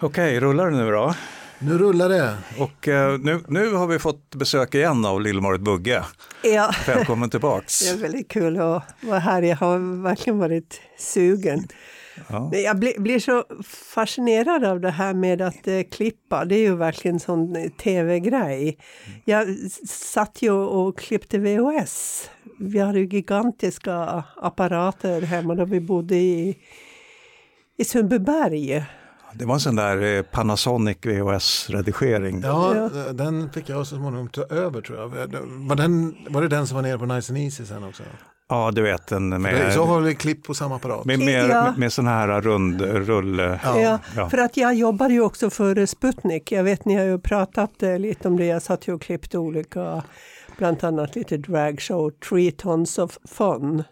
Okej, rullar det nu då? Nu rullar det. Och eh, nu, nu har vi fått besök igen av Lill-Marit Bugge. Ja, Välkommen tillbaks. det är väldigt kul att vara här. Jag har verkligen varit sugen. Ja. Jag blir, blir så fascinerad av det här med att eh, klippa. Det är ju verkligen en sån eh, tv-grej. Jag satt ju och klippte VHS. Vi hade ju gigantiska apparater hemma då vi bodde i, i Sundbyberg. Det var en sån där eh, Panasonic VHS-redigering. Ja, den fick jag så småningom ta över tror jag. Var, den, var det den som var nere på Nice and Easy sen också? Ja, du vet en Det- med, Så har vi klipp på samma apparat. med, med, Ja. med, med sån här rund rull... Ja. Ja, ja. För att jag jobbade ju också för Sputnik. Jag vet ni har ju pratat eh, lite om det. Jag satt ju och klippte olika, bland annat lite dragshow, Three Tons of Fun.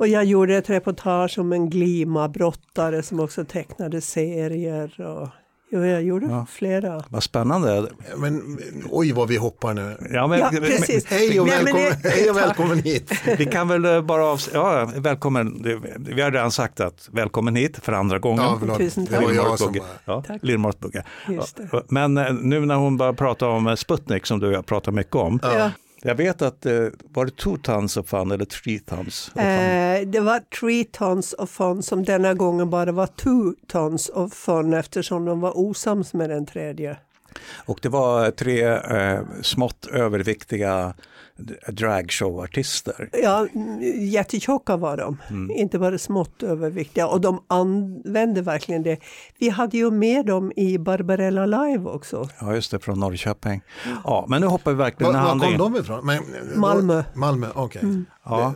Och jag gjorde ett reportage om en glima-brottare som också tecknade serier. Och, jo, jag gjorde Ja. flera. Vad spännande. Men oj vad vi hoppar nu. Ja, men, Ja, precis. Hej och, Nej, men välkommen, det- hej och välkommen hit. Vi kan väl eh, bara av... Ja, välkommen. Det- Vi har redan sagt att välkommen hit för andra gången. Ja, förlåt. Tusen Det tack. var jag som. Ja, det. Ja, Men eh, nu när hon börjar prata om Sputnik som du och jag pratar mycket om. Ja. Jag vet att, eh, var det two tons of fun eller three tons? of fun? Eh, det var Three Tons of Fun som denna gången bara var Two Tons of Fun eftersom de var osams med den tredje. Och det var tre eh, smått överviktiga dragshowartister. Ja, mm, jättetjocka var de. Inte bara smått överviktiga. Och de använde verkligen det. Vi hade ju med dem i Barbarella Live också. Ja, just det, från Norrköping. Ja, men nu hoppar vi verkligen Var, var kom de ifrån? Men, Malmö. Malmö, okej. Ja.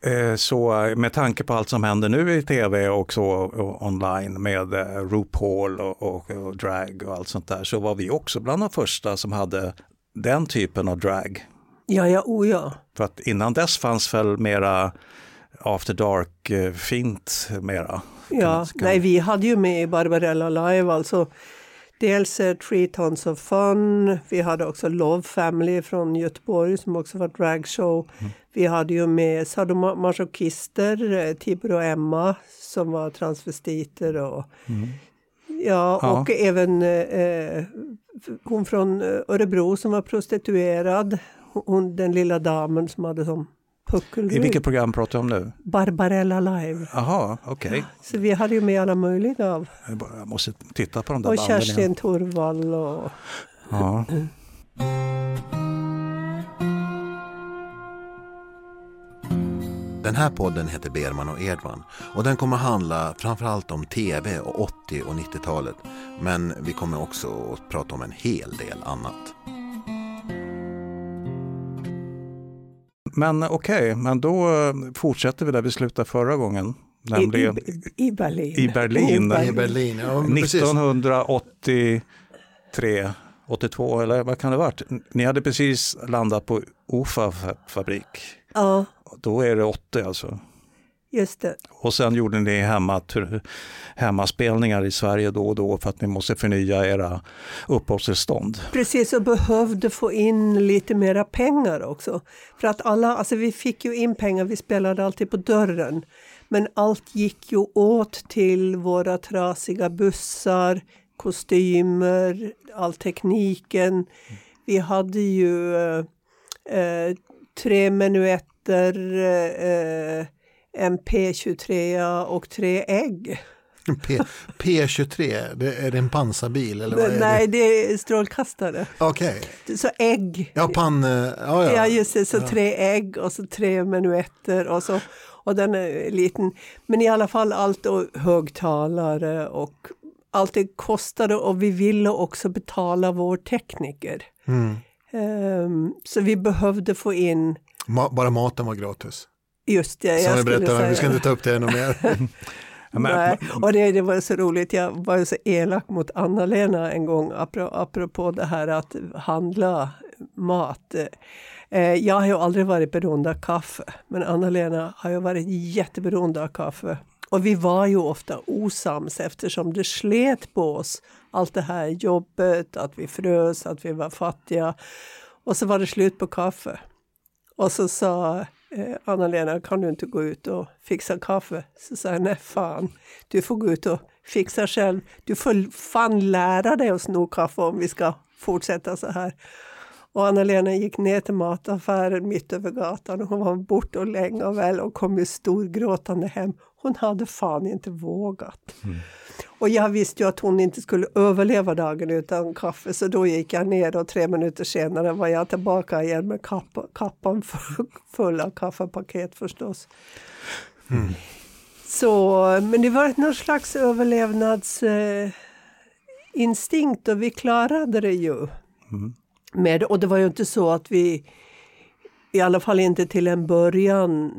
Eh, Så med tanke på allt som händer nu i tv och så online med eh, RuPaul och, och, och drag och allt sånt där så var vi också bland de första som hade den typen av drag. Ja, ja, oh ja. För att innan dess fanns väl mera after dark eh, fint mera. ja. Nej, vi hade ju med Barbarella Live alltså dels eh, Three Tons of Fun. Vi hade också Love Family från Göteborg som också var dragshow. Vi hade ju med sadomasochister, eh, Tibor och Emma som var transvestiter och Ja, Ja. och även eh, hon från eh, Örebro som var prostituerad. Hon, den lilla damen som hade som I puckelrygg. vilket program pratar du om nu? Barbarella Live. Jaha, okej. Så vi hade ju med alla möjliga av. Jag måste titta på de där Och banden igen. Kerstin Torvall och... Ja. Den här podden heter Berman och Edman och den kommer handla framförallt om tv och 80 och 90-talet. Men vi kommer också att prata om en hel del annat. Men okej, men då eh, fortsätter vi där vi slutade förra gången. I, Nämligen i, I Berlin. I Berlin. I Berlin, ja men precis. 1983, 82 eller vad kan det ha varit? Ni hade precis landat på OFA-fabrik. Ja, Då är det 80 alltså. Just det. Och sen gjorde ni hemma, hemmaspelningar i Sverige då och då för att ni måste förnya era uppehållstillstånd. Precis, och behövde få in lite mera pengar också. För att alla, alltså vi fick ju in pengar, vi spelade alltid på dörren. Men allt gick ju åt till våra trasiga bussar, kostymer, all tekniken. Vi hade ju eh, tre menuetter, eh, en P23 och tre ägg. P, P23, det är det en pansarbil eller vad Nej, det? det är strålkastare. Okej, Så ägg. ja pan, eh, ja Ja, ja. just det. Så tre ägg och så tre menuetter och så. Och den är liten. Men i alla fall allt och högtalare och allt det kostade och vi ville också betala vår tekniker. Mm. Ehm, så vi behövde få in Ma, bara maten var gratis. Just det. Som jag skulle berättade, vi ska säga. inte ta upp det ännu mer. Nej. Och det, det var så roligt, jag var ju så elak mot Anna-Lena en gång apro- apropå det här att handla mat. Eh, Jag har ju aldrig varit beroende av kaffe, men Anna-Lena har ju varit jätteberoende av kaffe. Och vi var ju ofta osams eftersom det slet på oss. Allt det här jobbet, att vi frös, att vi var fattiga. Och så var det slut på kaffe. Och så sa Eh, Anna-Lena, kan du inte gå ut och fixa kaffe? Så sa jag, nej fan, du får gå ut och fixa själv. Du får fan lära dig att sno kaffe om vi ska fortsätta så här. Och Anna-Lena gick ner till mataffären mitt över gatan hon var borta och länge och väl och kom ju storgråtande hem. Hon hade fan inte vågat. Mm. Och jag visste ju att hon inte skulle överleva dagen utan kaffe så då gick jag ner och tre minuter senare var jag tillbaka igen med kappa, kappan full av kaffepaket förstås. Mm. Så, men det var någon slags överlevnadsinstinkt eh, och vi klarade det ju. Mm. Med, och det var ju inte så att vi i alla fall inte till en början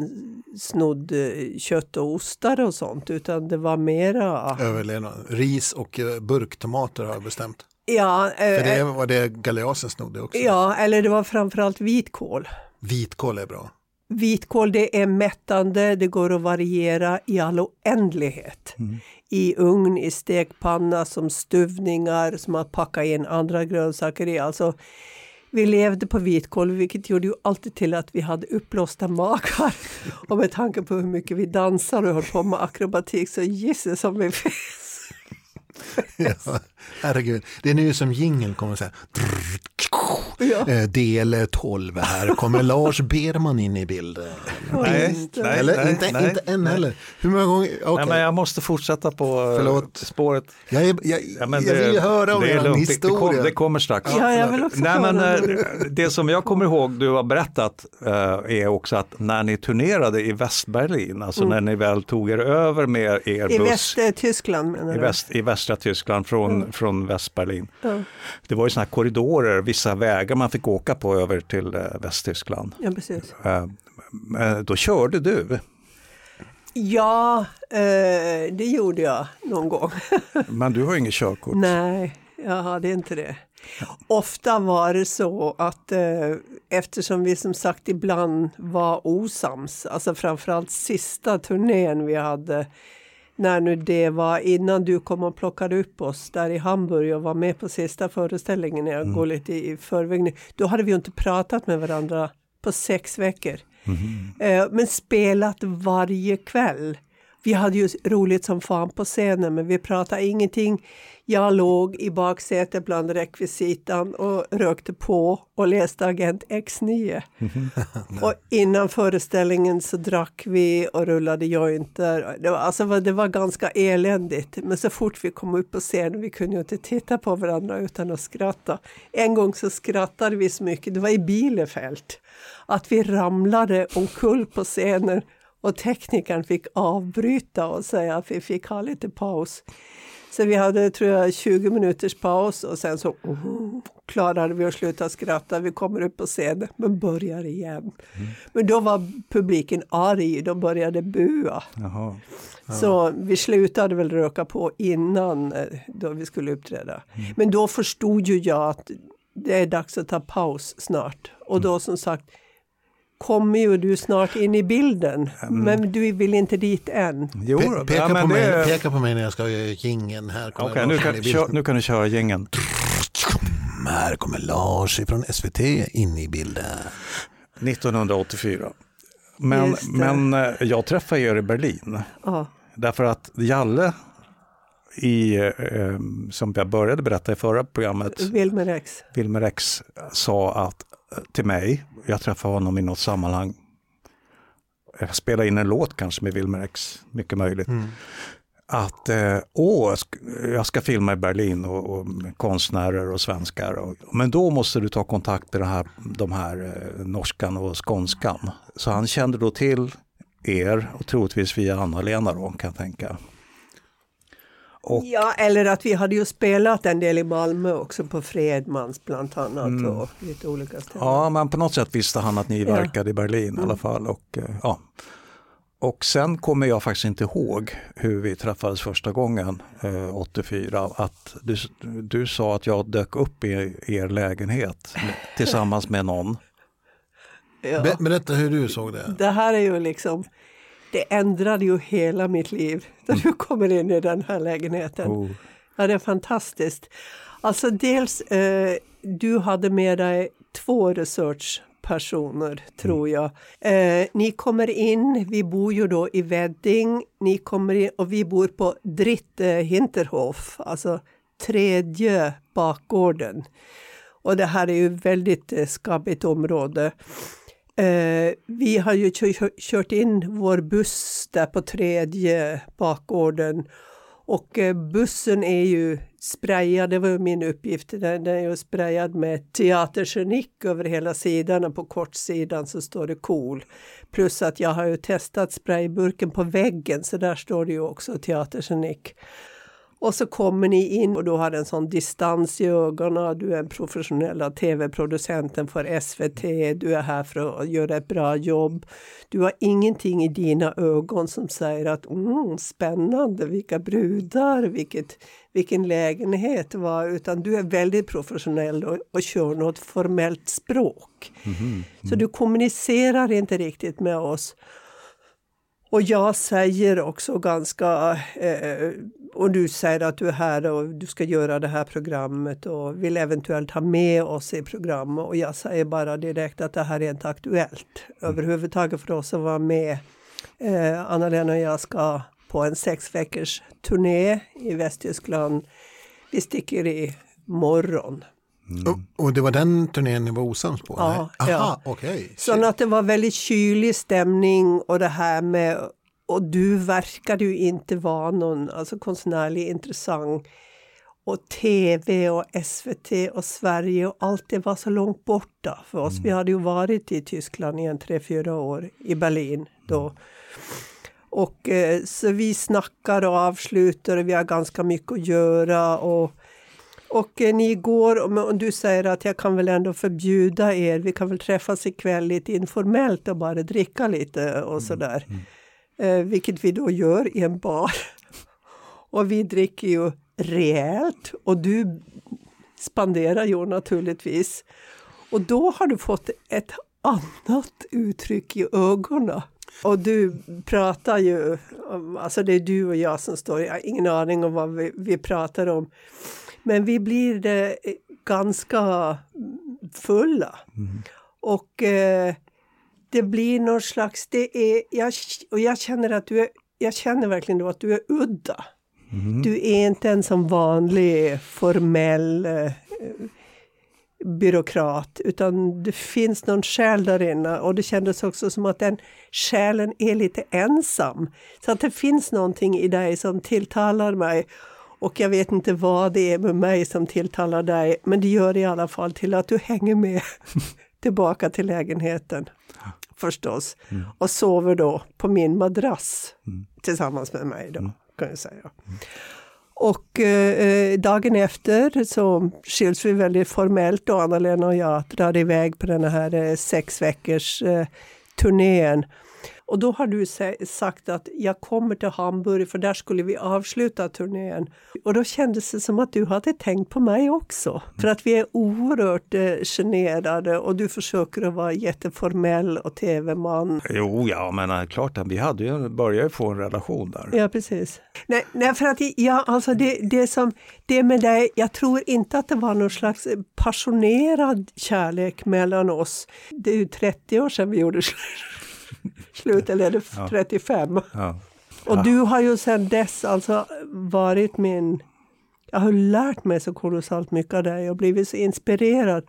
snodde kött och ostar och sånt utan det var mera... Överlevnad. Ris och eh, burktomater har jag bestämt. Ja, För det eh, var det galeasen snodde också. Ja, eller det var framförallt vitkål. Vitkål är bra. Vitkål det är mättande, det går att variera i all oändlighet. Mm. I ugn, i stekpanna, som stuvningar, som att packa in andra grönsaker i. Alltså, vi levde på vitkål vilket gjorde ju alltid till att vi hade uppblåsta magar. Och med tanke på hur mycket vi dansar och höll på med akrobatik så gissar som vi fes. ja, herregud, det är nu som jingel kommer att säga Ja. Eh, del 12 här kommer Lars Berman in i bilden. Nej, nej, Eller nej, inte, nej, inte än nej. heller. Hur många gånger? Okay. Nej, men jag måste fortsätta på eh, Förlåt. spåret. Jag, är, jag, ja, jag det, vill höra om er historia. Det, kom, det, kommer strax. Ja, jag vill också nej, men, det. Eh, det som jag kommer ihåg du har berättat uh, är också att när ni turnerade i Västberlin, alltså mm. när ni väl tog er över med er I buss. Västtyskland menar du? I, väst, I västra Tyskland från, mm. från Västberlin. Mm. Det var ju sådana här korridorer, vissa vägar man fick åka på över till eh, Västtyskland. Ja, precis. Eh, då körde du. Ja, eh, det gjorde jag någon gång. Men du har inget körkort? Nej, jag hade inte det. Ofta var det så att eh, eftersom vi som sagt ibland var osams, alltså framförallt sista turnén vi hade när nu det var innan du kom och plockade upp oss där i Hamburg och var med på sista föreställningen, jag mm. går lite i förväg nu, då hade vi inte pratat med varandra på sex veckor. Mm. Men spelat varje kväll. Vi hade ju roligt som fan på scenen men vi pratade ingenting. Jag låg i baksätet bland rekvisitan och rökte på och läste Agent X9. och innan föreställningen så drack vi och rullade jointer. Det var, alltså, det var ganska eländigt. Men så fort vi kom upp på scenen, vi kunde ju inte titta på varandra utan att skratta. En gång så skrattade vi så mycket, det var i Bielefeld, att vi ramlade omkull på scenen och teknikern fick avbryta och säga att vi fick ha lite paus. Så vi hade tror jag 20 minuters paus och sen så uh, klarade vi att sluta skratta. Vi kommer upp på scenen men börjar igen. Mm. Men då var publiken arg, de började bua. Jaha. Så vi slutade väl röka på innan eh, då vi skulle uppträda. Mm. Men då förstod ju jag att det är dags att ta paus snart. Och då som sagt kommer ju du snart in i bilden. Mm. Men du vill inte dit än. Jo, Pe peka, ja, på mig, det... peka på mig när jag ska göra gingen här. okay, nu, kan, kör, nu kan du köra gingen. Här kommer Lars från SVT in i bilden. 1984. Men, men eh, jag träffade er i Berlin. Ja. Därför att Jalle i, eh, som jag började berätta i förra programmet, Wilmer X. Wilmer X sa att till mig. Jag träffade honom i något sammanhang. Jag spelade in en låt kanske med Wilmer X, mycket möjligt. Mm. Att eh, åh, jag ska filma i Berlin och, och konstnärer och svenskar. Och, men då måste du ta kontakt med de här, de här eh, norskan och skånskan. Så han kände då till er och troligtvis via Anna-Lena då kan jag tänka. Och, ja, eller att vi hade ju spelat en del i Malmö också på Fredmans bland annat mm. och lite olika ställen. Ja, men på något sätt visste han att ni ja. verkade i Berlin mm. i alla fall. Och, eh, ja. och sen kommer jag faktiskt inte ihåg hur vi träffades första gången, eh, 84. Att du, du sa att jag dök upp i er lägenhet tillsammans med någon. Ja. Berätta hur du såg det. Det här är ju liksom det ändrade ju hela mitt liv när du kommer in i den här lägenheten. Oh. Ja, det är fantastiskt. Alltså dels, eh, du hade med dig två research personer, tror jag. Eh, ni kommer in, vi bor ju då i Wedding, ni kommer in och vi bor på Dritte Hinterhof, alltså tredje bakgården. Och det här är ju väldigt eh, skabbigt område. Eh, vi har ju kört in vår buss där på tredje bakgården och eh, bussen är ju sprayad, det var min uppgift, den, är ju sprayad med teatergenik över hela sidan och på kortsidan så står det cool. Plus att jag har ju testat sprayburken på väggen så där står det ju också teatergenik. Och så kommer ni in och du har en sån distans i ögonen. Du är en professionella tv-producenten för SVT. Du är här för att göra ett bra jobb. Du har ingenting i dina ögon som säger att mm, spännande, vilka brudar, vilket, vilken lägenhet var, utan du är väldigt professionell och, och kör något formellt språk. Mm -hmm. Mm. Så du kommunicerar inte riktigt med oss. Och jag säger också ganska, eh, och du säger att du är här och du ska göra det här programmet och vill eventuellt ha med oss i programmet. Och jag säger bara direkt att det här är inte aktuellt mm. överhuvudtaget för oss att vara med. Eh, Anna-Lena och jag ska på en sex veckors turné i Västtyskland. Vi sticker i morgon. Mm. Och, och, det var den turnén ni var osams på? Ja. Aha, ja. Okay. Så att det var väldigt kylig stämning och det här med och du verkade ju inte vara någon alltså konstnärlig intressant. Och tv och SVT och Sverige och allt det var så långt borta för oss. Mm. Vi hade ju varit i Tyskland i en tre, fyra år, i Berlin då. Mm. Och eh, så vi snackar och avslutar och vi har ganska mycket att göra. Och och eh, ni går, och du säger att jag kan väl ändå förbjuda er, vi kan väl träffas ikväll lite informellt och bara dricka lite och mm, sådär. Mm. Eh, vilket vi då gör i en bar. och vi dricker ju rejält och du spanderar ju naturligtvis. Och då har du fått ett annat uttryck i ögonen. Och du pratar ju, alltså det är du och jag som står, jag har ingen aning om vad vi, vi pratar om. Men vi blir eh, ganska fulla. Mm. Och eh, det blir någon slags, det är, jag, och jag känner att du är, jag känner verkligen då att du är udda. Mm. Du är inte en som vanlig formell eh, byråkrat utan det finns någon själ där inne och det kändes också som att den själen är lite ensam. Så att det finns någonting i dig som tilltalar mig och jag vet inte vad det är med mig som tilltalar dig, men det gör i alla fall till att du hänger med tillbaka till lägenheten. Förstås. Mm. Och sover då på min madrass mm. tillsammans med mig då, mm. kan jag säga. Mm. Och eh, dagen efter så skiljs vi väldigt formellt och Anna-Lena och jag drar iväg på den här eh, sex veckors eh, turnén. Och då har du sagt att jag kommer till Hamburg för där skulle vi avsluta turnén. Och då kändes det som att du hade tänkt på mig också. För att vi är oerhört eh, generade och du försöker att vara jätteformell och tv-man. Jo, ja men äh, klart, vi hade ju börjat få en relation där. Ja, precis. Nej, nej för att ja, alltså det, det som det med dig, jag tror inte att det var någon slags passionerad kärlek mellan oss. Det är ju 30 år sedan vi gjorde slut slut, eller är det 35? Ja. Och du har ju sedan dess alltså varit min... Jag har lärt mig så kolossalt mycket av dig och blivit så inspirerad.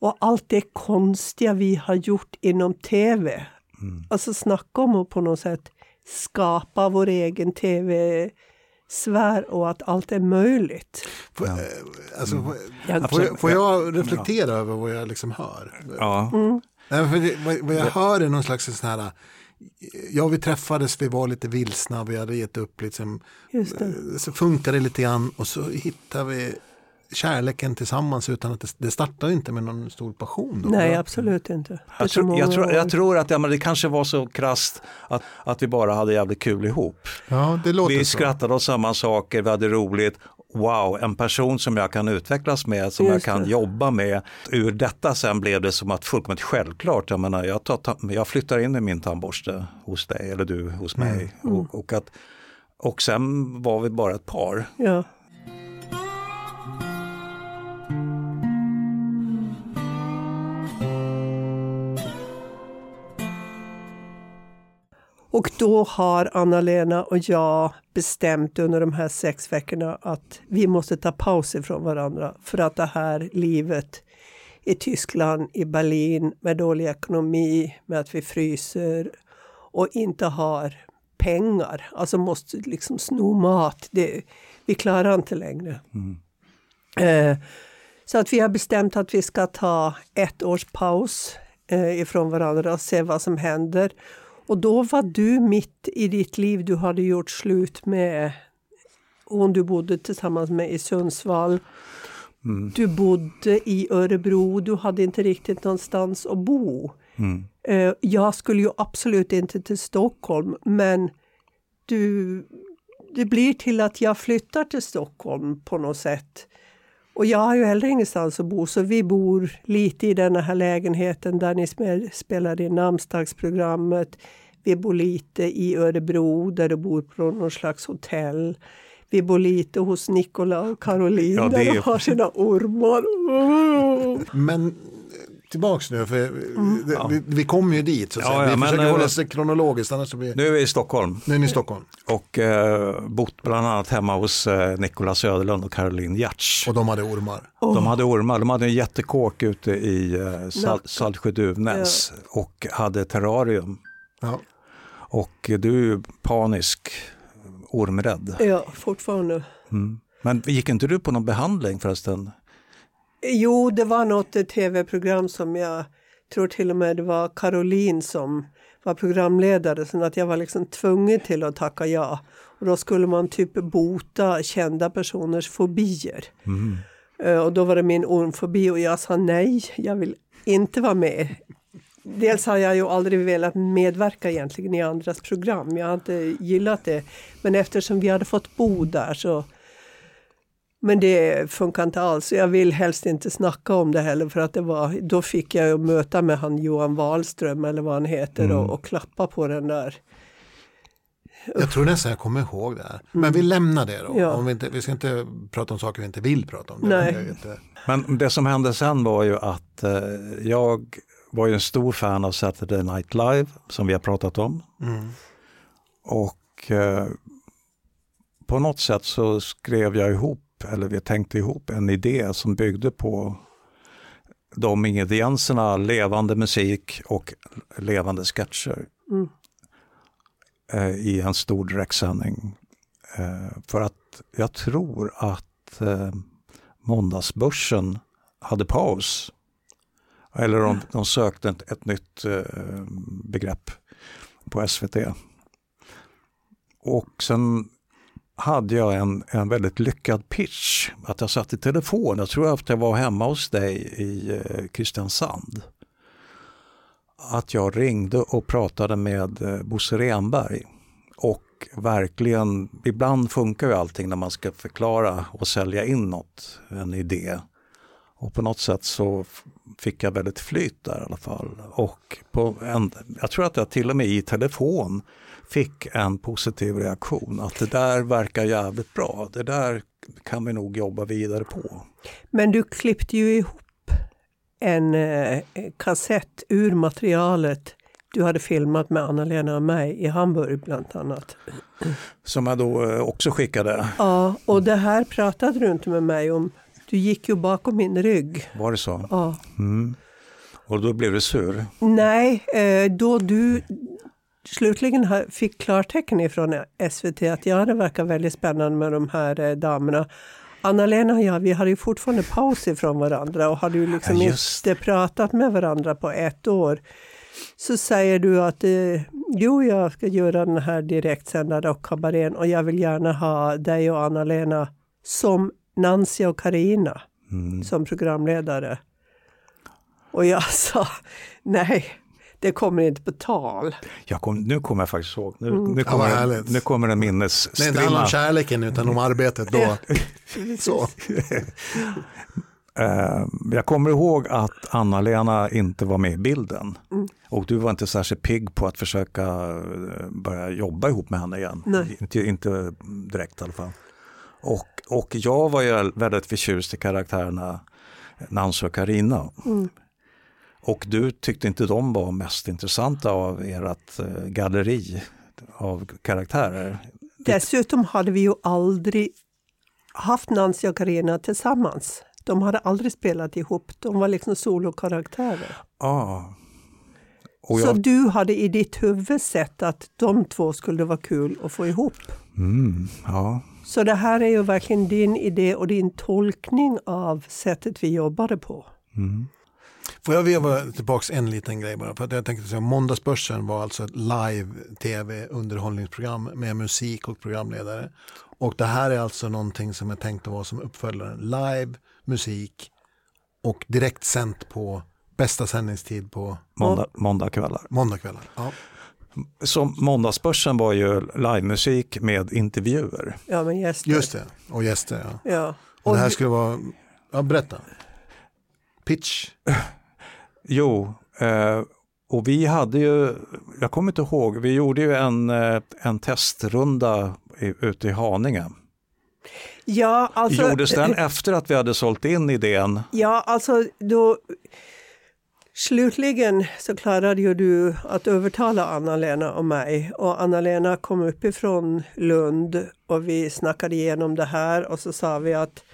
Och allt det konstiga vi har gjort inom tv. Mm. Alltså snacka om att på något sätt skapa vår egen tv svär och att allt är möjligt. Får, ja. Eh, alltså, får, mm. får, jag, får jag reflektera ja. över vad jag liksom hör? Ja. Mm. Nej, för det, vad, vad, jag hör är någon slags sån här, ja vi träffades, vi var lite vilsna, vi hade gett upp liksom, så funkar det lite grann och så hittar vi kärleken tillsammans utan att det, det startar inte med någon stor passion. Då, Nej, absolut inte. Jag, tror, jag, tror, jag tror att ja, men det kanske var så krast att, att vi bara hade jävligt kul ihop. Ja, det låter vi så. skrattade åt samma saker, vi hade roligt wow, en person som jag kan utvecklas med, som Just jag kan det. jobba med. Ur detta sen blev det som att fullkomligt självklart, jag menar jag, tar, jag flyttar in med min tandborste hos dig eller du hos mig. Mm. mm. Och, och, att, och sen var vi bara ett par. Ja. Och då har Anna-Lena och jag bestämt under de här sex veckorna att vi måste ta paus ifrån varandra för att det här livet i Tyskland, i Berlin med dålig ekonomi, med att vi fryser och inte har pengar, alltså måste liksom sno mat. Det, vi klarar inte längre. Mm. Eh, så att vi har bestämt att vi ska ta ett års paus eh, ifrån varandra och se vad som händer. Och då var du mitt i ditt liv, du hade gjort slut med hon du bodde tillsammans med i Sundsvall. Mm. Du bodde i Örebro, du hade inte riktigt någonstans att bo. Mm. Eh, jag skulle ju absolut inte till Stockholm, men du, det blir till att jag flyttar till Stockholm på något sätt. Och jag har ju heller ingenstans att bo, så vi bor lite i den här lägenheten där ni spelar in namnsdagsprogrammet. Vi bor lite i Örebro där du bor på någon slags hotell. Vi bor lite hos Nikola och Caroline ja, där de har sina ormar. Men tillbaks nu, för mm. det, vi, vi kommer ju dit. Så att ja, säga. Vi ja, försöker men, hålla oss kronologiskt. Annars blir... Nu är vi i Stockholm. Nu är ni i Stockholm. Och eh, bott bland annat hemma hos eh, Nikola Söderlund och Caroline Giertz. Och de hade ormar? Oh. De hade ormar. De hade en jättekåk ute i eh, Sal Saltsjö-Duvnäs ja. och hade terrarium. Ja. Och du är panisk, ormrädd. Ja, fortfarande. Mm. Men gick inte du på någon behandling förresten? Jo, det var något tv-program som jag tror till och med det var Caroline som var programledare så att jag var liksom tvungen till att tacka ja. Och då skulle man typ bota kända personers fobier. Mm. Uh, och då var det min ormfobi och jag sa nej, jag vill inte vara med. Dels har jag ju aldrig velat medverka egentligen i andras program, jag har inte gillat det. Men eftersom vi hade fått bo där så men det funkar inte alls. Jag vill helst inte snacka om det heller för att det var, då fick jag ju möta med han Johan Wahlström eller vad han heter mm. och, och, klappa på den där. Jag tror nästan jag kommer ihåg det här. Men mm. vi lämnar det då. Ja. Om vi, inte, vi ska inte prata om saker vi inte vill prata om. Det Nej. Men det som hände sen var ju att eh, jag var ju en stor fan av Saturday Night Live som vi har pratat om. Mm. Och eh, på något sätt så skrev jag ihop eller vi tänkte ihop en idé som byggde på de ingredienserna, levande musik och levande sketcher mm. eh, i en stor direktsändning. Eh, för att jag tror att eh, måndagsbörsen hade paus. Eller de, de sökte ett, ett nytt eh, begrepp på SVT. Och sen hade jag en, en väldigt lyckad pitch. Att jag satt i telefon, jag tror att jag var hemma hos dig i eh, Kristiansand. Att jag ringde och pratade med eh, Bosse Renberg. Och verkligen, ibland funkar ju allting när man ska förklara och sälja in något, en idé. Och på något sätt så fick jag väldigt flyt där i alla fall. Och på en, jag tror att jag till och med i telefon fick en positiv reaktion. Att det där verkar jävligt bra. Det där kan vi nog jobba vidare på. Men du klippte ju ihop en eh, kassett ur materialet du hade filmat med Anna-Lena och mig i Hamburg bland annat. Som jag då eh, också skickade. Ja, och det här pratade du inte med mig om. Du gick ju bakom min rygg. Var det så? Ja. Mm. Och då blev du sur? Nej, eh, då du slutligen fick klartecken ifrån SVT att ja, det verkar väldigt spännande med de här eh, damerna. Anna-Lena och jag, vi hade ju fortfarande paus ifrån varandra och hade ju liksom ja, inte pratat med varandra på ett år. Så säger du att eh, jo, jag ska göra den här direktsända rockkabarén och jag vill gärna ha dig och Anna-Lena som Nancy och Karina mm. som programledare. Och jag sa nej, det kommer inte på tal. Jag kom, nu kommer jag faktiskt ihåg, nu, mm. nu, kommer, ja, nu kommer en minnesstrimma. Det är inte handlar om kärleken utan om arbetet då. Så. Uh, jag kommer ihåg att Anna-Lena inte var med i bilden. Mm. Och du var inte särskilt pigg på att försöka eh, börja jobba ihop med henne igen. Inte, inte direkt i alla fall. Och, och jag var ju väldigt förtjust i karaktärerna Nancy och Karina. Mm. Och du tyckte inte de var mest intressanta av ert eh, galleri av karaktärer. Dessutom hade vi ju aldrig haft Nancy och Carina tillsammans. De hade aldrig spelat ihop, de var liksom solokaraktärer. Ah. Och Så jag, du hade i ditt huvud sett att de två skulle vara kul att få ihop. mm, ja. Så det här är ju verkligen din idé och din tolkning av sättet vi jobbade på. Mm. Får jag veva tillbaka en liten grej bara? För att jag tänkte säga, Måndagsbörsen var alltså ett live-tv underhållningsprogram med musik och programledare. Och det här är alltså någonting som är tänkt att vara som uppföljaren. Live, musik och direkt sänt på bästa sändningstid på Måndag, måndagkvällar. måndagkvällar. Ja. Så Måndagsbörsen var ju livemusik med intervjuer. Ja, men gäster. Just det, och gäster. Ja. Ja. Och Och det här skulle vara, ja berätta. Pitch. Jo, eh, och vi hade ju, jag kommer inte ihåg, vi gjorde ju en, eh, en testrunda i, ute i Haninge. ja, alltså, Gjordes den efter att vi hade sålt in idén? Ja, alltså då... Slutligen så klarade ju du att övertala Anna-Lena och mig. Och Anna-Lena kom uppifrån Lund och vi snackade igenom det här och så sa vi att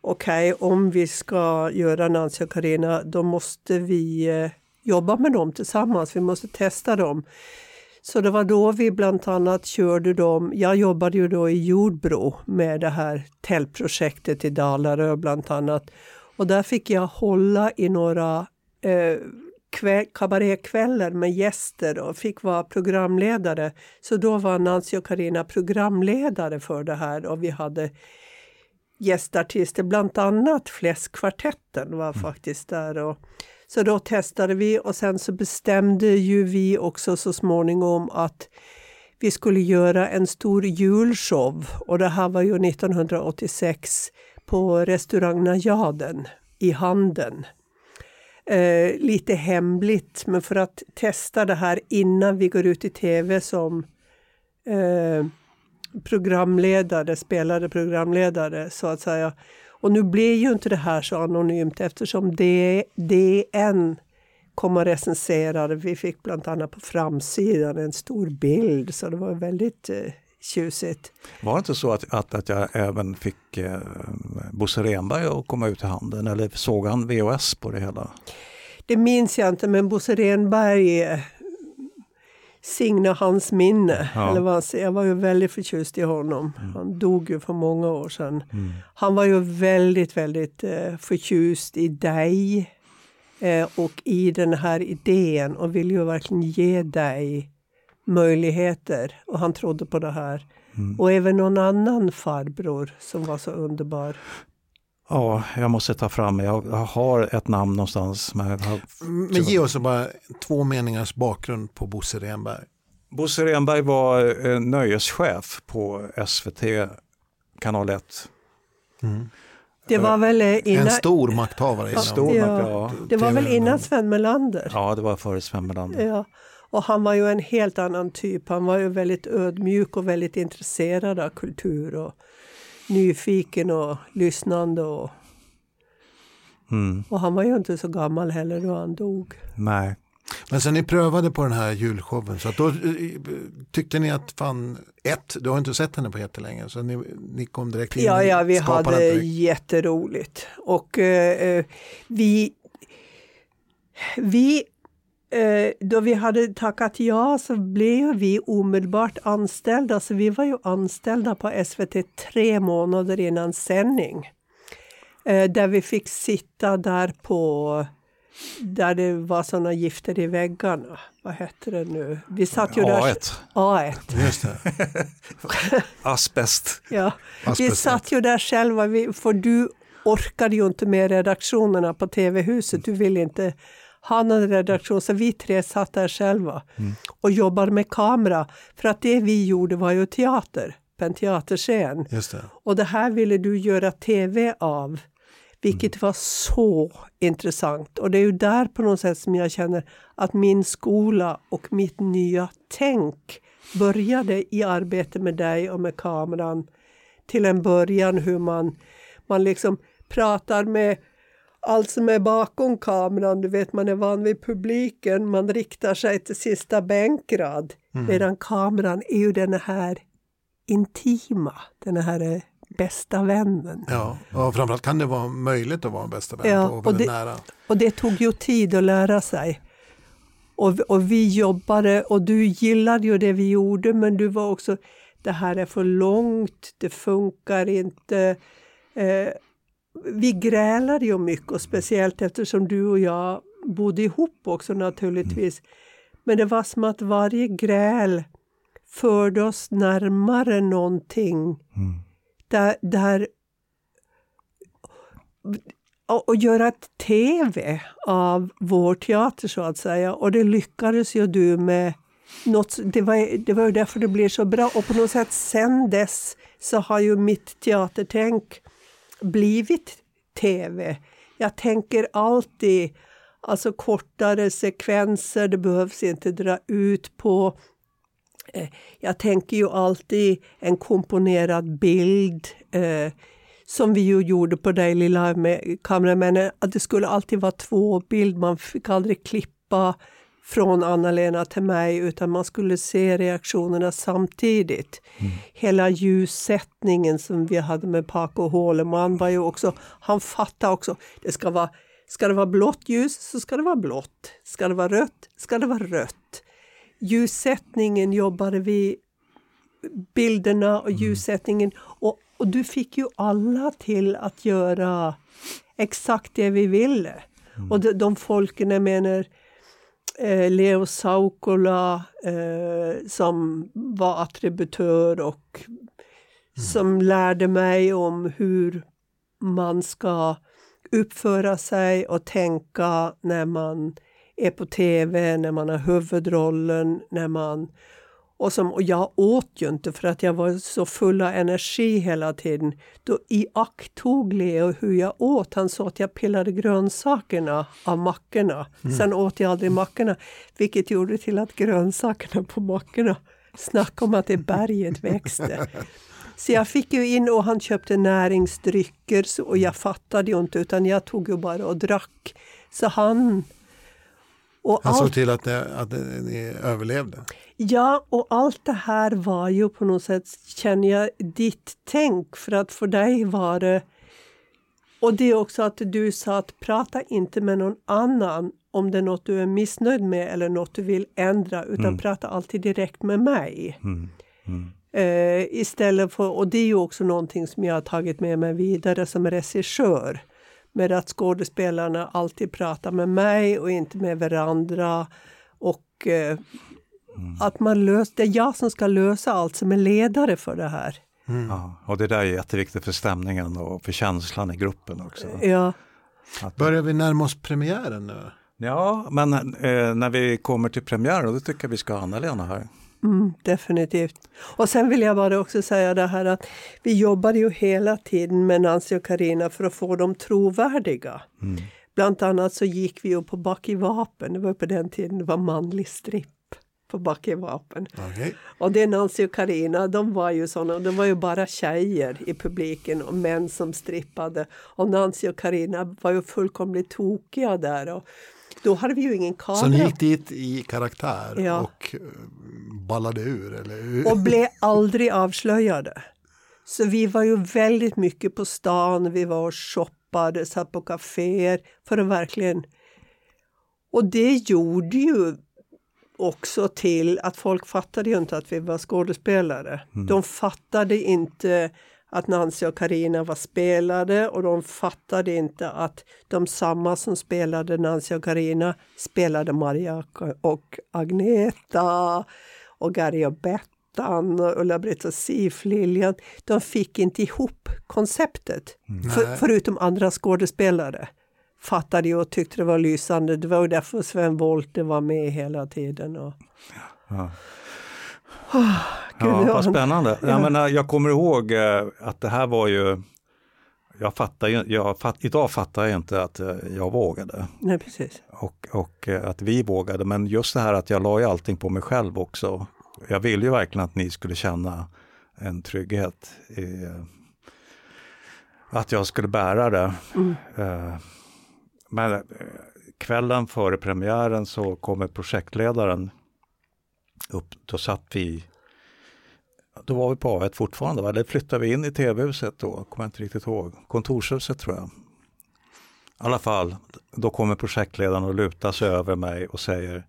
okej, om vi ska göra Nancy och Carina då måste vi eh, jobba med dem tillsammans. Vi måste testa dem. Så det var då vi bland annat körde dem. Jag jobbade ju då i Jordbro med det här tältprojektet i Dalarö bland annat. Och där fick jag hålla i några eh, kväll, kabarékvällar med gäster och fick vara programledare. Så då var Nancy och Karina programledare för det här och vi hade gästartister, bland annat Fläskkvartetten var faktiskt där. Och, så då testade vi och sen så bestämde ju vi också så småningom att vi skulle göra en stor julshow och det här var ju 1986 på restaurang Najaden i Handen. Eh, lite hemligt, men för att testa det här innan vi går ut i tv som eh, programledare, spelade programledare så att säga. Och nu blir ju inte det här så anonymt eftersom det, DN kom och recenserade. Vi fick bland annat på framsidan en stor bild så det var väldigt eh, tjusigt. Var det inte så att, att, att jag även fick eh, Bosse Renberg att komma ut i handen eller såg han VHS på det hela? Det minns jag inte men Bosse Renberg eh, signa hans minne. Ja. Eller vad. Jag var ju väldigt förtjust i honom. Han dog ju för många år sedan. Mm. Han var ju väldigt, väldigt eh, förtjust i dig eh, och i den här idén och ville ju verkligen ge dig möjligheter. Och han trodde på det här. Mm. Och även någon annan farbror som var så underbar. Ja, jag måste ta fram, jag, jag har ett namn någonstans. Men har, Men ge oss bara två meningars bakgrund på Bosse Renberg. Bosse Renberg var eh, nöjeschef på SVT kanal 1. Det var väl eh, En innan, stor makthavare. inom- Stor Ja. makt, ja. det var väl innan Sven Melander? ja, det var före Sven Melander. Ja, och han var ju en helt annan typ. Han var ju väldigt ödmjuk och väldigt intresserad av kultur och nyfiken och lyssnande. Och, Mm, och han var ju inte så gammal heller då han dog. nej. Men sen ni prövade på den här julshowen så då eh, tyckte ni att fan, ett, du har inte sett henne på jättelänge så ni, ni kom direkt in Ja, ja, vi hade direkt. jätteroligt. Och eh, eh, vi... Vi... Eh, då vi hade tackat ja så blev vi omedelbart anställda. Så vi var ju anställda på SVT tre månader innan sändning. Eh, där vi fick sitta där på... Där det var sådana gifter i väggarna. Vad hette det nu? Vi satt ju där... A1, A1. Just det. asbest. Ja, vi Asbest. satt ju där själva, vi, för du orkade ju inte med redaktionerna på TV-huset. Du ville inte ha någon redaktion, så vi tre satt där själva och jobbade med kamera. För att det vi gjorde var ju teater, på en teaterscen. Det. Och det här ville du göra TV av, vilket var så intressant. Och det är ju där på något sätt som jag känner att min skola och mitt nya tänk började i arbete med dig och med kameran. Till en början hur man, man liksom pratar med allt som är bakom kameran, du vet man är van vid publiken, man riktar sig till sista bänkrad. Mm. Medan kameran är ju den här intima, den här bästa vännen. Ja, och framförallt kan det vara möjligt att vara bästa vän ja, och, och det, nära. Och det tog ju tid att lära sig. Och, och vi jobbade och du gillade ju det vi gjorde men du var också, det här är för långt, det funkar inte. Eh, vi grälade ju mycket och speciellt eftersom du och jag bodde ihop också naturligtvis. Men det var som att varje gräl förde oss närmare någonting. Mm. Där, där och göra ett tv av vår teater så att säga. Och det lyckades ju du med. Något, det, var, det var därför det blev så bra. Och på något sätt sen dess så har ju mitt teatertänk blivit tv. Jag tänker alltid alltså kortare sekvenser, det behövs inte dra ut på. Eh, jag tänker ju alltid en komponerad bild. Eh, som vi ju gjorde på Daily Live med kameramännen, att det skulle alltid vara två bild. Man fick aldrig klippa från Anna-Lena till mig utan man skulle se reaktionerna samtidigt. Mm. Hela ljussättningen som vi hade med Paco Håleman var ju också, han fattade också, det ska vara, ska det vara blått ljus så ska det vara blått. Ska det vara rött ska det vara rött. Ljussättningen jobbade vi, bilderna och mm. ljussättningen och och du fick ju alla till att göra exakt det vi ville. Mm. Och de, de folken, jag menar, eh, Leo Saukola eh, som var attributör och mm. som lärde mig om hur man ska uppföra sig och tänka när man är på tv, när man har huvudrollen, när man och, som, och jag åt ju inte för att jag var så full av energi hela tiden. Då iakttog Leo hur jag åt. Han sa att jag pillade grönsakerna av mackorna. Mm. Sen åt jag aldrig mackorna. Vilket gjorde till att grönsakerna på mackorna, snacka om att det berget växte. Så jag fick ju in och han köpte näringsdrycker och jag fattade ju inte utan jag tog ju bara och drack. Så han och Han allt... såg till att, det, att ni överlevde? Ja, och allt det här var ju på något sätt, känner jag, ditt tänk. För att för dig var det... Och det är också att du sa att prata inte med någon annan om det är något du är missnöjd med eller något du vill ändra, utan mm. prata alltid direkt med mig. Mm. Mm. Uh, istället för, och det är ju också någonting som jag har tagit med mig vidare som regissör med att skådespelarna alltid pratar med mig och inte med varandra. Och eh, mm. att man löser, det är jag som ska lösa allt som är ledare för det här. Mm. Ja, och det där är jätteviktigt för stämningen och för känslan i gruppen också. Ja. Att, Börjar vi närma oss premiären nu? Ja, men eh, när vi kommer till premiären, då tycker jag vi ska ha Anna-Lena här. Mm, definitivt. Och sen vill jag bara också säga det här att vi jobbade ju hela tiden med Nancy och Karina för att få dem trovärdiga. Mm. Bland annat så gick vi ju på Back i vapen, det var på den tiden det var manlig stripp på Back i vapen. Okay. Och det är Nancy och Karina, de var ju sådana, de var ju bara tjejer i publiken och män som strippade. Och Nancy och Karina var ju fullkomligt tokiga där. Och då hade vi ju ingen kamera. Så ni gick dit i karaktär ja. och eh, ballade ur? Eller? Och blev aldrig avslöjade. Så vi var ju väldigt mycket på stan, vi var och shoppade, satt på kaféer för att verkligen... Och det gjorde ju också till att folk fattade ju inte att vi var skådespelare. Mm. De fattade inte att Nancy och Karina var spelade och de fattade inte att de samma som spelade Nancy och Karina spelade Maria och Agneta och Gary och Bettan och Ulla-Britt och Sif Liljan. De fick inte ihop konceptet, mm. för, förutom andra skådespelare fattade ju och tyckte det var lysande. Det var därför Sven Wollter var med hela tiden. Och... Ja. Oh, Gud, ja, vad spännande. Ja. Jag, menar, jag kommer ihåg eh, att det här var ju jag fattar ju, jag fatt, idag fattar jag inte att eh, jag vågade. Nej, precis. Och, och eh, att vi vågade, men just det här att jag la ju allting på mig själv också. Jag ville ju verkligen att ni skulle känna en trygghet i att jag skulle bära det. Mm. men eh, kvällen före premiären så kommer projektledaren upp. Då satt vi, då var vi på A1 fortfarande, eller flyttade vi in i tv-huset då, kommer jag inte riktigt ihåg, kontorshuset tror jag. I alla fall, då kommer projektledaren och lutar sig över mig och säger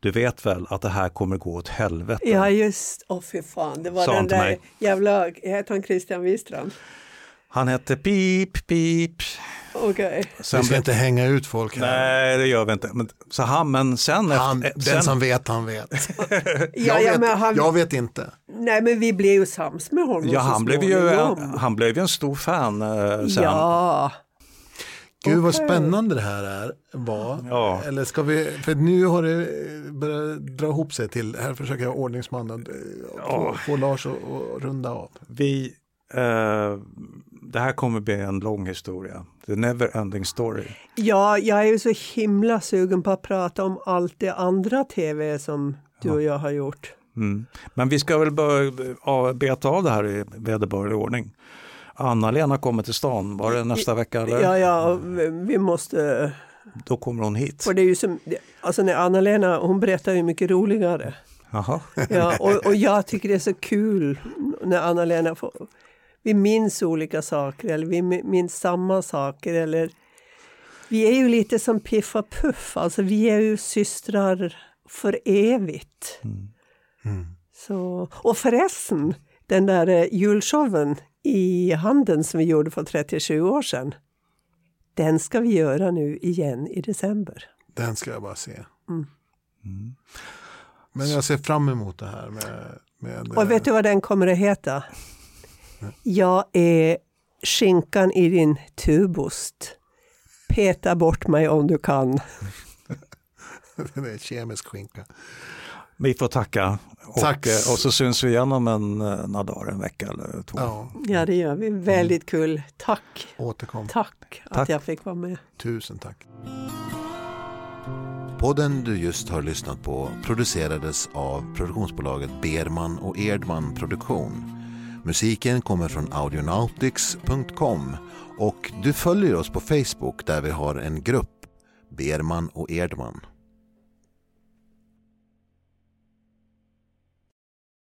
du vet väl att det här kommer gå åt helvete? Ja just, åh oh, fy fan, det var Sa den där mig. jävla, heter han Christian Wistrand? Han hette Pip, Pip. Okej. Sen Vi ska inte hänga ut folk här. Nej, det gör vi inte. Men, så han, men sen... Han, efter, den sen, som vet, han vet. Ja, jag, ja, vet han, jag vet inte. nej men vi blev ju sams med honom ja, han blev, ju en, han blev ju en stor fan eh, sen. Ja, Gud vad Okej. spännande det här är, var. Ja. Eller ska vi, för nu har det börjat dra ihop sig till, här försöker jag ordningsmannen eh, få, få Lars att runda av. Vi, eh, det här kommer bli en lång historia. The never ending story. ja, jag är ju så himla sugen på att prata om allt det andra tv som du och jag har gjort. Mm. Men vi ska väl börja ja, beta av det här i vederbörlig ordning. Anna-Lena kommer till stan, var det nästa vecka? Eller? Ja, ja, vi måste... Då kommer hon hit. För det är ju som, alltså när Anna-Lena, hon berättar ju mycket roligare. Jaha. Ja, och, och jag tycker det är så kul när Anna-Lena får... Vi minns olika saker eller vi minns samma saker eller... Vi är ju lite som Piff och Puff, alltså vi är ju systrar för evigt. Så, och förresten, den där eh, julshowen i Handen som vi gjorde för 37 år sedan. Den ska vi göra nu igen i december. Den ska jag bara se. Mm. Men jag ser fram emot det här med, med Och vet du vad den kommer att heta? Jag är skinkan i din tubost. Peta bort mig om du kan. det är kemisk skinka. Vi får tacka. Och, Tack. eh, och så syns vi igen om en, eh, några dagar, en vecka eller två. Ja, Ja, det gör vi. Väldigt kul. Tack. återkom. Tack att Tack. jag fick vara med. Tusen tack. Podden du just har lyssnat på producerades av produktionsbolaget Berman och Erdman Produktion. Musiken kommer från audionautics.com och du följer oss på Facebook där vi har en grupp Berman och Erdman.